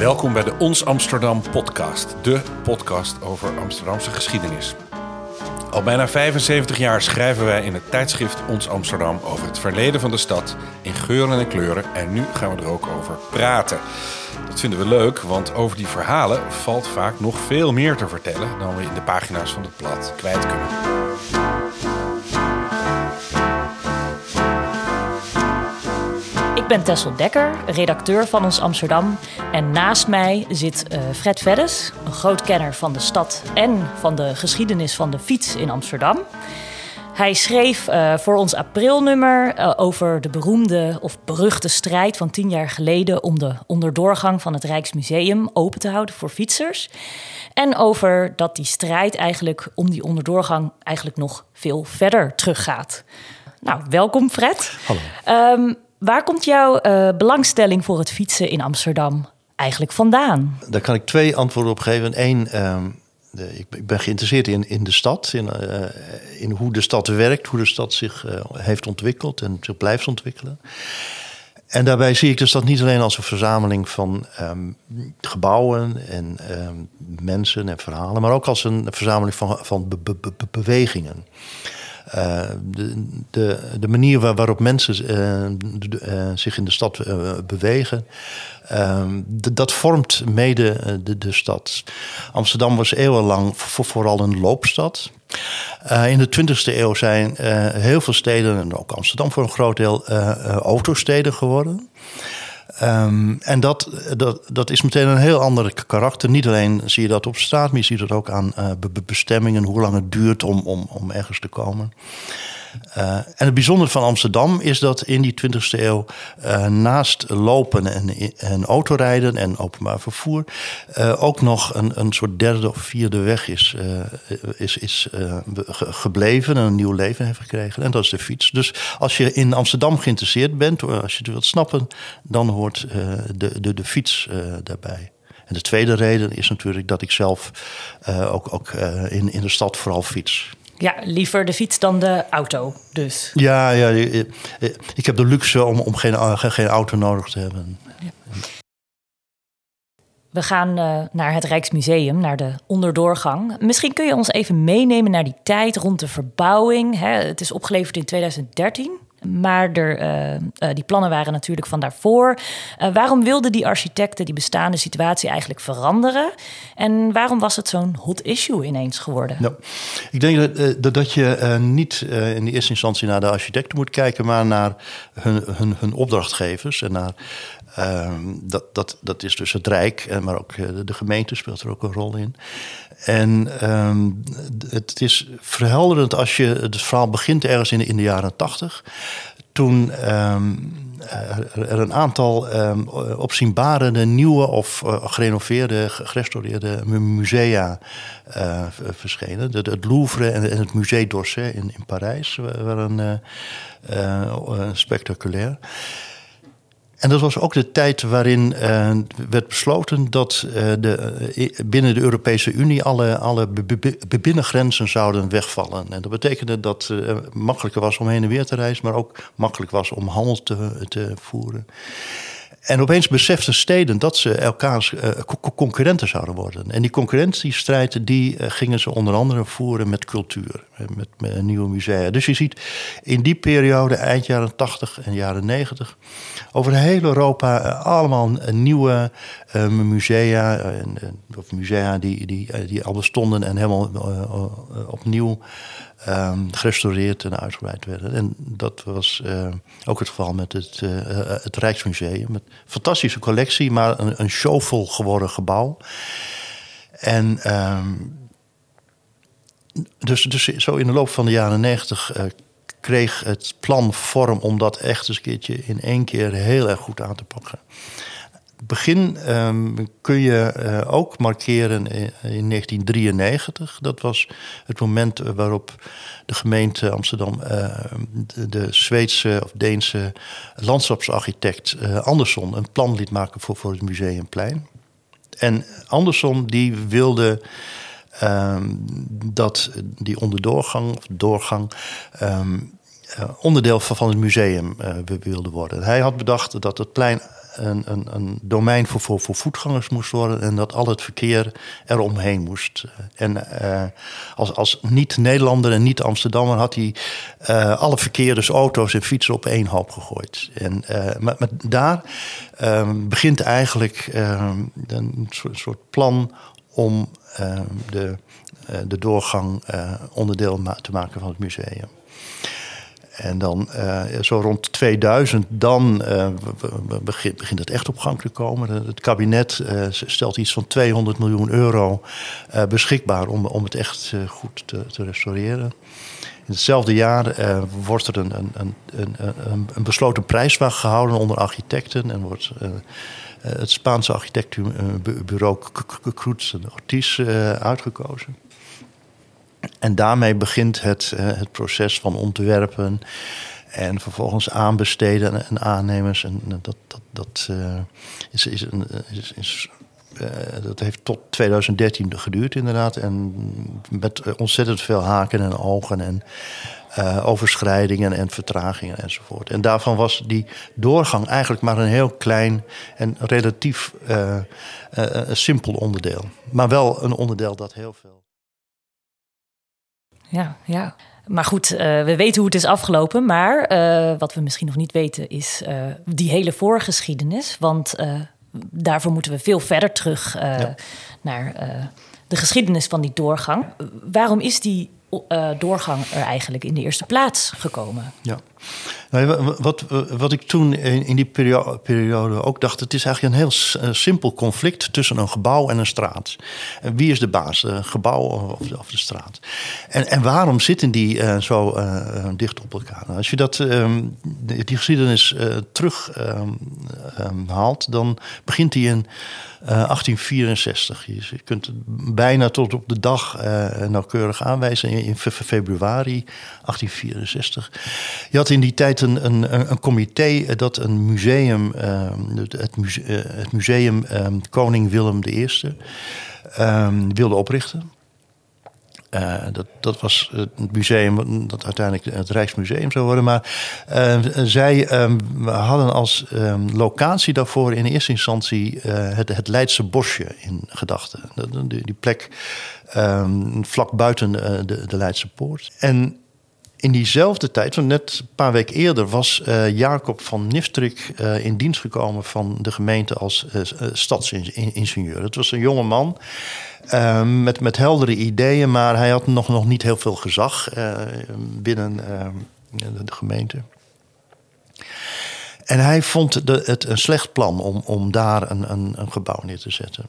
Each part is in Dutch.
Welkom bij de Ons Amsterdam podcast, de podcast over Amsterdamse geschiedenis. Al bijna 75 jaar schrijven wij in het tijdschrift Ons Amsterdam over het verleden van de stad in geuren en kleuren en nu gaan we er ook over praten. Dat vinden we leuk, want over die verhalen valt vaak nog veel meer te vertellen dan we in de pagina's van het blad kwijt kunnen. Ben Tessel Dekker, redacteur van ons Amsterdam. En naast mij zit uh, Fred Veddes, een groot kenner van de stad en van de geschiedenis van de fiets in Amsterdam. Hij schreef uh, voor ons aprilnummer uh, over de beroemde of beruchte strijd van tien jaar geleden om de onderdoorgang van het Rijksmuseum open te houden voor fietsers. En over dat die strijd eigenlijk om die onderdoorgang eigenlijk nog veel verder teruggaat. Nou, welkom Fred. Hallo. Um, Waar komt jouw uh, belangstelling voor het fietsen in Amsterdam eigenlijk vandaan? Daar kan ik twee antwoorden op geven. Eén, um, de, ik, ben geïnteresseerd in, in de stad, in, uh, in hoe de stad werkt, hoe de stad zich uh, heeft ontwikkeld en zich blijft ontwikkelen. En daarbij zie ik de stad niet alleen als een verzameling van um, gebouwen en um, mensen en verhalen, maar ook als een verzameling van, van be, be, be, bewegingen. Uh, de, de, manier waar, waarop mensen de, uh, zich in de stad bewegen, dat vormt mede de, de, stad. Amsterdam was eeuwenlang voor, vooral een loopstad. in de 20e eeuw zijn heel veel steden, en ook Amsterdam voor een groot deel, autosteden geworden. Um, en dat, dat, dat is meteen een heel ander karakter. Niet alleen zie je dat op straat, maar je ziet het ook aan uh, bestemmingen, hoe lang het duurt om, om, om ergens te komen. Uh, en het bijzondere van Amsterdam is dat in die 20e eeuw uh, naast lopen en, en autorijden en openbaar vervoer uh, ook nog een, een soort derde of vierde weg is, is, is gebleven en een nieuw leven heeft gekregen. En dat is de fiets. Dus als je in Amsterdam geïnteresseerd bent, als je het wilt snappen, dan hoort de, de, de fiets daarbij. En de tweede reden is natuurlijk dat ik zelf ook, ook in, in de stad vooral fiets. Ja, liever de fiets dan de auto, dus. Ja, ja ik heb de luxe om, om geen, geen auto nodig te hebben. Ja. We gaan uh, naar het Rijksmuseum, naar de onderdoorgang. Misschien kun je ons even meenemen naar die tijd rond de verbouwing. Hè? Het is opgeleverd in 2013. Maar er, uh, uh, die plannen waren natuurlijk van daarvoor. Uh, waarom wilden die architecten die bestaande situatie eigenlijk veranderen? En waarom was het zo'n hot issue ineens geworden? Ja, ik denk dat, dat je niet in de eerste instantie naar de architecten moet kijken, maar naar hun, hun, hun opdrachtgevers en naar Ehm, dat, dat, dat is dus het Rijk, maar ook de gemeente speelt er ook een rol in. En um, het is verhelderend als je het verhaal begint ergens in, de jaren tachtig. Toen um, er een aantal um, opzienbare nieuwe of gerenoveerde, gerestaureerde musea uh, verschenen. Het Louvre en, en het Musée d'Orsay in, in Parijs waren uh, spectaculair. En dat was ook de tijd waarin uh, werd besloten dat uh, de, binnen de Europese Unie alle, alle binnengrenzen zouden wegvallen. En dat betekende dat het makkelijker was om heen en weer te reizen, maar ook makkelijk was om handel te, te voeren. En opeens beseften steden dat ze elkaars uh, concurrenten zouden worden. En die concurrentiestrijd die uh, gingen ze onder andere voeren met cultuur, met, met, nieuwe musea. Dus je ziet in die periode, eind jaren 80 en jaren 90, over heel Europa uh, allemaal nieuwe musea, of musea die, die, die al bestonden en helemaal opnieuw um, gerestaureerd en uitgebreid werden. En dat was ook het geval met het, het Rijksmuseum. Fantastische collectie, maar een, een showvol geworden gebouw. En um, dus, dus zo in de loop van de jaren negentig uh, kreeg het plan vorm om dat echt eens een keertje in één keer heel erg goed aan te pakken begin um, kun je uh, ook markeren in, in, 1993. Dat was het moment waarop de gemeente Amsterdam uh, de, Zweedse of Deense landschapsarchitect uh, Andersson een plan liet maken voor, voor het Museumplein. En Andersson die wilde um, dat die onderdoorgang of doorgang onderdeel van, van het museum wilde worden. Hij had bedacht dat het plein een, een, een domein voor, voor, voor, voetgangers moest worden en dat al het verkeer eromheen moest. En uh, als, als niet-Nederlander en niet-Amsterdammer had hij uh, alle verkeer, dus auto's en fietsen, op één hoop gegooid. En maar, maar, daar begint eigenlijk een soort, soort, plan om de, de doorgang onderdeel te maken van het museum. En dan uh, zo rond 2000, dan uh, begint, begint het echt op gang te komen. Het kabinet uh, stelt iets van 200 miljoen euro beschikbaar om, om het echt goed te, te, restaureren. In hetzelfde jaar wordt er een, een, een, een, besloten prijswacht gehouden onder architecten en wordt het Spaanse architectenbureau Cruz Ortiz uitgekozen. En daarmee begint het, uh, het proces van ontwerpen en vervolgens aanbesteden en aannemers. En dat, dat, dat, uh, is, is, is, is dat heeft tot 2013 geduurd, inderdaad. En met ontzettend veel haken en ogen en overschrijdingen en vertragingen enzovoort. En daarvan was die doorgang eigenlijk maar een heel klein en relatief simpel onderdeel. Maar wel een onderdeel dat heel veel ja, ja. Maar goed, uh, we weten hoe het is afgelopen. Maar uh, wat we misschien nog niet weten is uh, die hele voorgeschiedenis. Want daarvoor moeten we veel verder terug ja. naar de geschiedenis van die doorgang. Waarom is die doorgang er eigenlijk in de eerste plaats gekomen? Ja. Nou, wat, wat ik toen in die periode ook dacht, het is eigenlijk een heel eh, simpel conflict tussen een gebouw en een straat. Wie is de baas, een gebouw of de straat? En, en waarom zitten die uh, zo uh, dicht op elkaar? Nou, als je dat, um, die geschiedenis uh, terug um, um, haalt, dan begint die in 1864. Je kunt bijna tot op de dag nauwkeurig aanwijzen in februari 1864. Je had in die tijd een, een, een comité dat een museum, ehm, het, museum, eh, het museum ehm, Koning Willem I, ehm, wilde oprichten. Uh, dat, dat was het museum dat uiteindelijk het Rijksmuseum zou worden. Maar uh, zij um, hadden als locatie daarvoor in eerste instantie het, het Leidse bosje in gedachten. Die, die plek vlak buiten de, de Leidse poort. En in diezelfde tijd, want net een paar weken eerder, was uh, Jacob van Niftrik uh, in dienst gekomen van de gemeente als uh, stadsingenieur. Het was een jonge man met, met heldere ideeën, maar hij had nog, nog niet heel veel gezag binnen de, de gemeente. En hij vond de, het een slecht plan om, om daar een, een, een gebouw neer te zetten.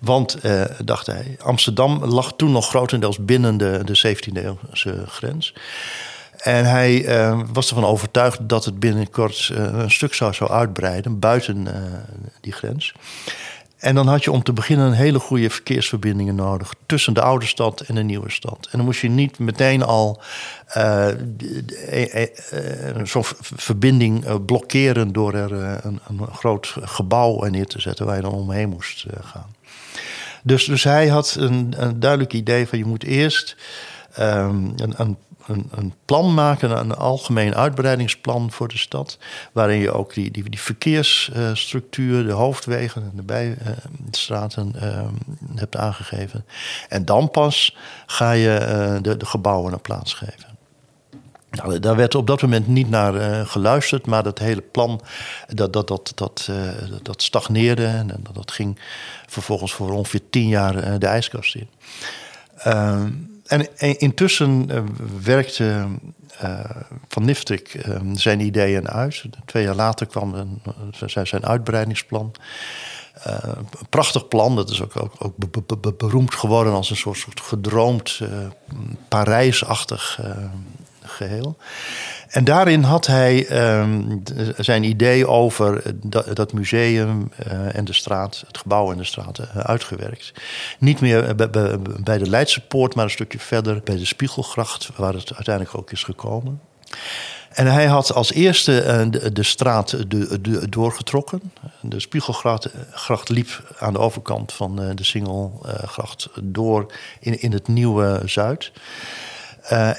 Want, eh, dacht hij, Amsterdam lag toen nog grotendeels binnen de, de 17e-eeuwse grens. En hij uh, was ervan overtuigd dat het binnenkort uh, een stuk zou, zou uitbreiden buiten uh, die grens. En dan had je om te beginnen een hele goede verkeersverbindingen nodig tussen de oude stad en de nieuwe stad. En dan moest je niet meteen al uh, zo'n verbinding blokkeren door er een, een, groot gebouw neer te zetten waar je dan omheen moest gaan. Dus, dus hij had een, een duidelijk idee van je moet eerst um, een, een een, plan maken, een algemeen uitbreidingsplan voor de stad. Waarin je ook die, die, die verkeersstructuur, de hoofdwegen en de bijstraten uh, hebt aangegeven. En dan pas ga je uh, de, gebouwen een plaats geven. Nou, daar werd op dat moment niet naar uh, geluisterd, maar dat hele plan dat, dat, dat, dat, uh, dat stagneerde en dat, dat ging vervolgens voor ongeveer tien jaar de ijskast in. En intussen uh, werkte uh, Van Niftrik uh, zijn ideeën uit. Twee jaar later kwam een, zijn uitbreidingsplan. Een prachtig plan, dat is ook, ook, ook be, be, be, beroemd geworden als een soort, soort gedroomd Parijsachtig geheel. En daarin had hij um, zijn idee over dat, dat museum en de straat, het gebouw en de straat, uitgewerkt. Niet meer bij de Leidse Poort, maar een stukje verder bij de Spiegelgracht, waar het uiteindelijk ook is gekomen. En hij had als eerste uh, de, straat doorgetrokken. De Spiegelgracht liep aan de overkant van de Singelgracht door in, het nieuwe Zuid. En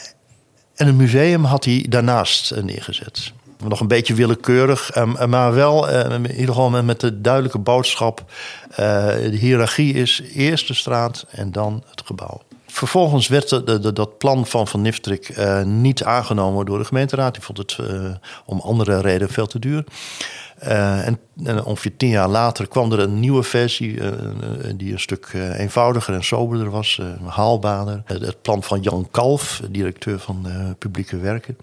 het museum had hij daarnaast neergezet. Nog een beetje willekeurig, ehm, maar wel in ieder geval met de duidelijke boodschap: de hiërarchie is eerst de straat en dan het gebouw. Vervolgens werd de, dat plan van Van Niftrik niet aangenomen door de gemeenteraad. Die vond het om andere redenen veel te duur. Uh, en, en, ongeveer tien jaar later kwam er een nieuwe versie, die een stuk eenvoudiger en soberder was, haalbaarder. Het, plan van Jan Kalf, directeur van publieke werken.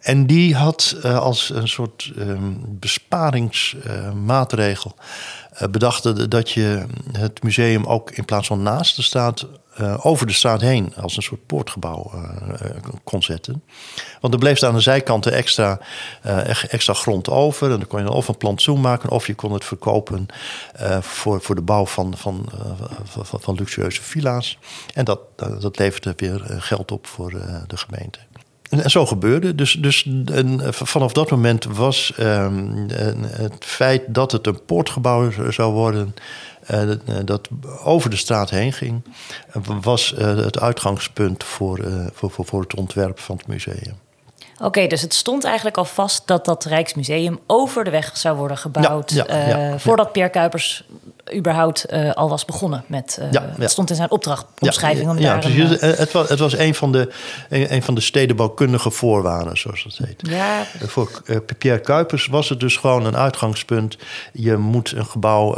En die had als een soort ehm, besparingsmaatregel bedacht dat je het museum ook in plaats van naast de straat uh, over de straat heen als een soort poortgebouw uh, kon zetten. Want er bleef aan de zijkanten extra, uh, extra grond over. En dan kon je of een plantsoen maken of je kon het verkopen voor, voor de bouw van, van, van, van, luxueuze villa's. En dat, dat leverde weer geld op voor de gemeente. En zo gebeurde. Dus, dus en vanaf dat moment was um, het feit dat het een poortgebouw zou worden uh, dat over de straat heen ging, was uh, het uitgangspunt voor, uh, voor, voor, voor het ontwerp van het museum. Oké, dus het stond eigenlijk al vast dat dat Rijksmuseum over de weg zou worden gebouwd. Ja, ja, ja, voordat Pierre Kuipers überhaupt uh, al was begonnen met. Uh, ja, Het stond in zijn opdrachtomschrijving. Ja, om ja, een, uh, het, was, het was een van, de, een, een, van de stedenbouwkundige voorwaarden, zoals dat heet. Ja. Voor Pierre Kuipers was het dus gewoon een uitgangspunt. Je moet een gebouw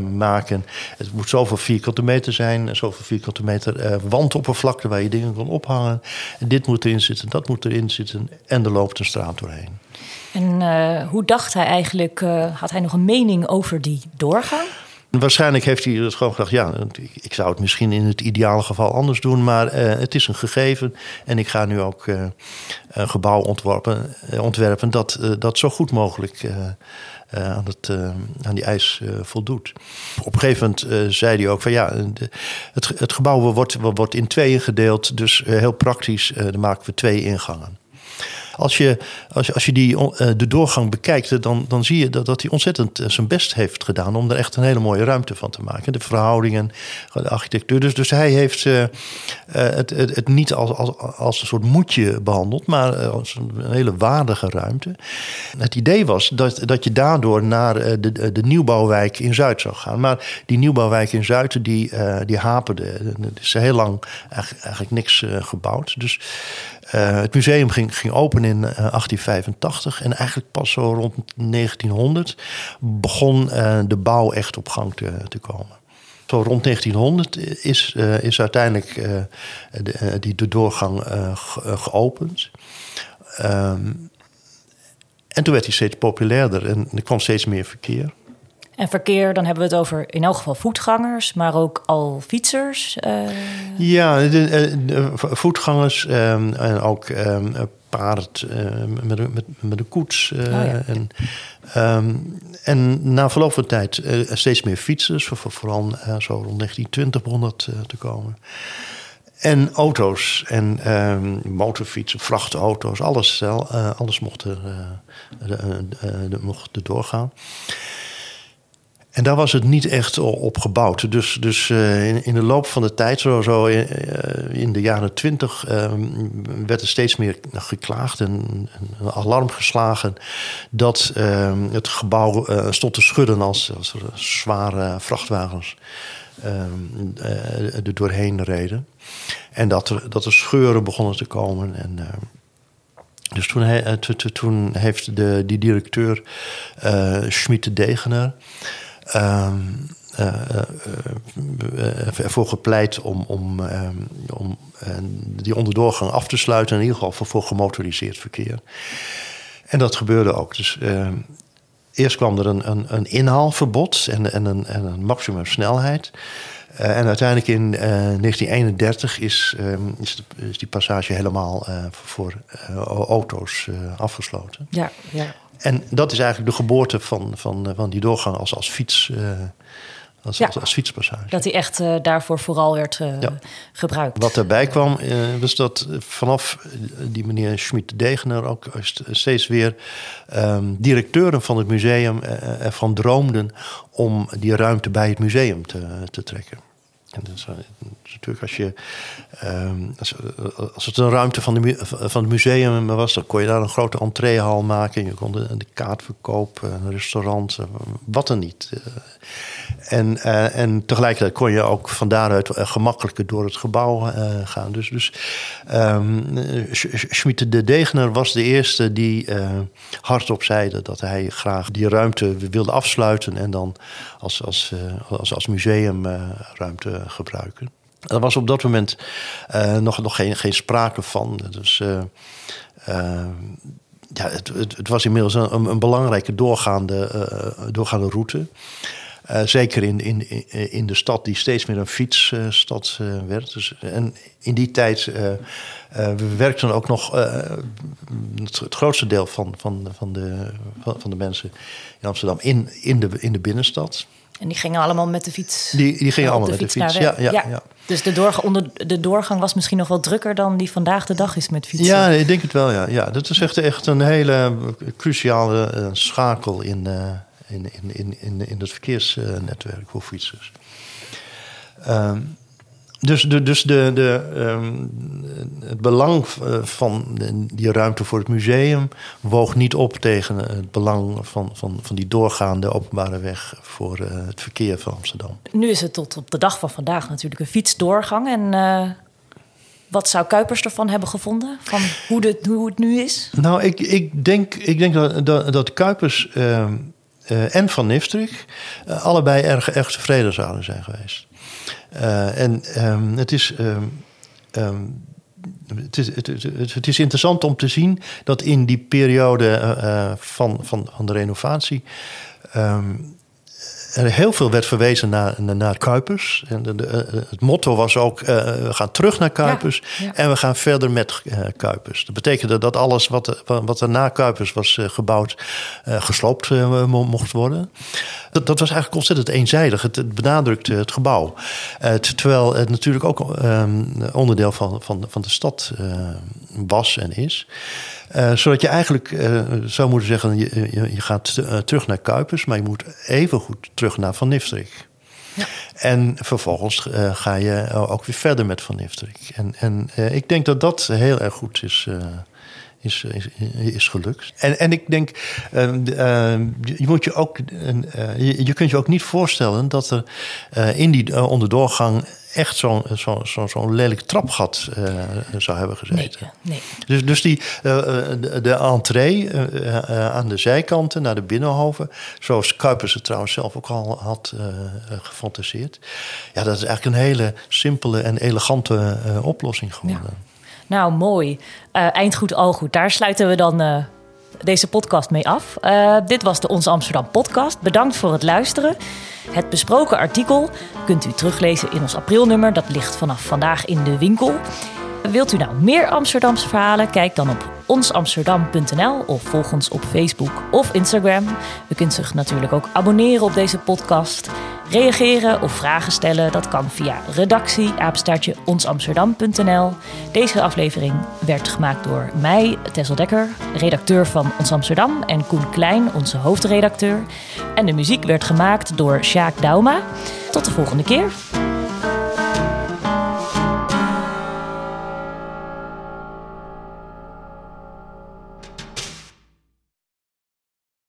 maken. Het moet zoveel vierkante meter zijn, zoveel vierkante meter wandoppervlakte waar je dingen kan ophangen. En dit moet erin zitten, dat moet erin zitten. En er loopt een straat doorheen. En hoe dacht hij eigenlijk? had hij nog een mening over die doorgang? Waarschijnlijk heeft hij het gewoon gedacht: ja, ik zou het misschien in het ideale geval anders doen, maar uh, het is een gegeven. En ik ga nu ook uh, een gebouw ontwerpen, uh, ontwerpen dat, dat zo goed mogelijk aan, het, aan die eis voldoet. Op een gegeven moment zei hij ook: van ja, het, het gebouw wordt, wordt in tweeën gedeeld, dus heel praktisch, dan maken we twee ingangen. Als je, als je, als je die, uh, de doorgang bekijkt, dan, dan zie je dat, dat hij ontzettend uh, zijn best heeft gedaan om er echt een hele mooie ruimte van te maken. De verhoudingen, de architectuur. Dus, dus hij heeft uh, het, het, het, niet als, als, als een soort moedje behandeld, maar als een hele waardige ruimte. Het idee was dat, dat je daardoor naar de, de nieuwbouwwijk in Zuid zou gaan. Maar die nieuwbouwwijk in Zuid, die, die haperde. Er is heel lang eigenlijk niks gebouwd. Dus uh, het museum ging, ging open in uh, eh, 1885 en eigenlijk pas zo rond 1900 begon uh, de bouw echt op gang te, te komen. Zo rond 1900 is, is uiteindelijk de, die, de doorgang geopend. Um, en toen werd hij steeds populairder en er kwam steeds meer verkeer. En verkeer, dan hebben we het over in elk geval voetgangers, maar ook al fietsers. Uh... Ja, de, eh, de voetgangers um, en ook um, paard uh, met, met, met een koets. Uh, oh, ja. en, um, en na verloop van tijd steeds meer fietsers, voor, vooral zo rond 1920 begon dat te komen. En auto's en motorfietsen, vrachtauto's, alles, alles mocht er, mocht er doorgaan. En daar was het niet echt op gebouwd. Dus, dus uh, in, de loop van de tijd, zo, zo in, uh, in de jaren twintig, uh, werd er steeds meer geklaagd en een alarm geslagen dat ehm, het gebouw eh, stond te schudden als, zware vrachtwagens ehm, er doorheen reden. En dat er, dat er scheuren begonnen te komen. En, dus toen, he, toen heeft de, die directeur Schmid de Degener um, ervoor gepleit om, om, ehm, om die onderdoorgang af te sluiten, in ieder geval voor, gemotoriseerd verkeer. En dat gebeurde ook. Dus ehm, eerst kwam er een, een, een inhaalverbod en, en, een, en een maximum snelheid. Uh, en uiteindelijk in uh, 1931 is, is, is, die passage helemaal uh, voor auto's afgesloten. Ja, ja. En dat is eigenlijk de geboorte van, van, eh, van die doorgang als, als fiets. Uh, als, ja, als, fietspassage. Dat hij echt uh, daarvoor vooral werd uh, ja. gebruikt. Wat erbij kwam, uh, was dat vanaf die meneer Schmid-Degener ook steeds weer um, directeuren van het museum ervan droomden om die ruimte bij het museum te, te trekken. Eh, natuurlijk als je. ehm, als, als het een ruimte van, de, van het museum was, dan kon je daar een grote entreehal maken. Je kon de, de kaartverkoop, een restaurant, eh, wat dan niet. Eh, En, eh, en tegelijkertijd kon je ook van daaruit eh, gemakkelijker door het gebouw eh, gaan. Dus, dus Schmid de Degener was de eerste die eh, hardop zeide dat hij graag die ruimte wilde afsluiten en dan als, als, eh, als, als museumruimte gebruiken. Er was op dat moment eh, nog, nog geen, geen sprake van. Dus eh, eh, ja, het, het, was inmiddels een, een, belangrijke doorgaande, eh, doorgaande route. Eh, zeker in, in, in- de stad die steeds meer een fietsstad eh, werd. Dus, en in die tijd eh, eh, we werkten ook nog eh, het, het grootste deel van, van, van, de, van, van de mensen in Amsterdam in, in, de, in de binnenstad. En die gingen allemaal met de fiets. Die, die gingen allemaal met de fiets. naar Ja, ja, ja. Dus de, doorga- onder, de doorgang was misschien nog wel drukker dan die vandaag de dag is met fietsen. Ja, ik denk het wel. Ja. Ja, dat is echt, echt een hele cruciale eh, schakel in, eh, in, in, in, in, in het verkeersnetwerk voor fietsers. Ehm, dus de, dus de, de, ehm, het belang eh, van die ruimte voor het museum woog niet op tegen het belang van, van, van die doorgaande openbare weg voor eh, het verkeer van Amsterdam. Nu is het tot op de dag van vandaag natuurlijk een fietsdoorgang. En eh, wat zou Kuipers ervan hebben gevonden? Van hoe, de, hoe het nu is? Nou, ik, ik denk, ik denk dat, dat, dat Kuipers ehm, eh, en Van Niftrik eh, allebei erg, erg tevreden zouden zijn geweest. Eh, en ehm, het is. ehm, ehm, het is, het, het, het- is interessant om te zien dat in die periode eh, eh, van, van, van de renovatie. Er heel veel werd verwezen naar, naar, Kuipers. En de, de, eh, het motto was ook: eh, we gaan terug naar Kuipers Ja, ja. en we gaan verder met eh, Kuipers. Dat betekende dat alles wat, wat er na Kuipers was gebouwd, gesloopt mo- mocht worden. Dat, dat was eigenlijk ontzettend eenzijdig. Het, het benadrukte het gebouw. Terwijl het natuurlijk ook ehm, onderdeel van, van, van de stad was en is. Eh, zodat je eigenlijk eh, zou moeten zeggen: je, je, je gaat eh, terug naar Kuipers, maar je moet even goed terug naar Van Niftrik. En vervolgens ga je ook weer verder met Van Niftrik. En, en ik denk dat dat heel erg goed is, is, is, is gelukt. En, en ik denk, je, moet je, ook, je, je kunt je ook niet voorstellen dat er in die onderdoorgang echt zo'n zo, zo, lelijk trapgat eh, zou hebben gezeten. nee. Dus, dus die, eh, de, de entree aan de zijkanten naar de binnenhoven, zoals Kuipers het trouwens zelf ook al had gefantaseerd. Ja, dat is eigenlijk een hele simpele en elegante oplossing geworden. Nou, mooi. Eind goed, al goed. Daar sluiten we dan deze podcast mee af. Eh, dit was de Onze Amsterdam podcast. Bedankt voor het luisteren. Het besproken artikel kunt u teruglezen in ons aprilnummer. Dat ligt vanaf vandaag in de winkel. Wilt u nou meer Amsterdamse verhalen? Kijk dan op onsamsterdam.nl of volg ons op Facebook of Instagram. U kunt zich natuurlijk ook abonneren op deze podcast. Reageren of vragen stellen, dat kan via redactie apenstaartje onsamsterdam.nl. Deze aflevering werd gemaakt door mij, Tessel Dekker, redacteur van Ons Amsterdam, en Koen Klein, onze hoofdredacteur. En de muziek werd gemaakt door Sjaak Dauma. Tot de volgende keer.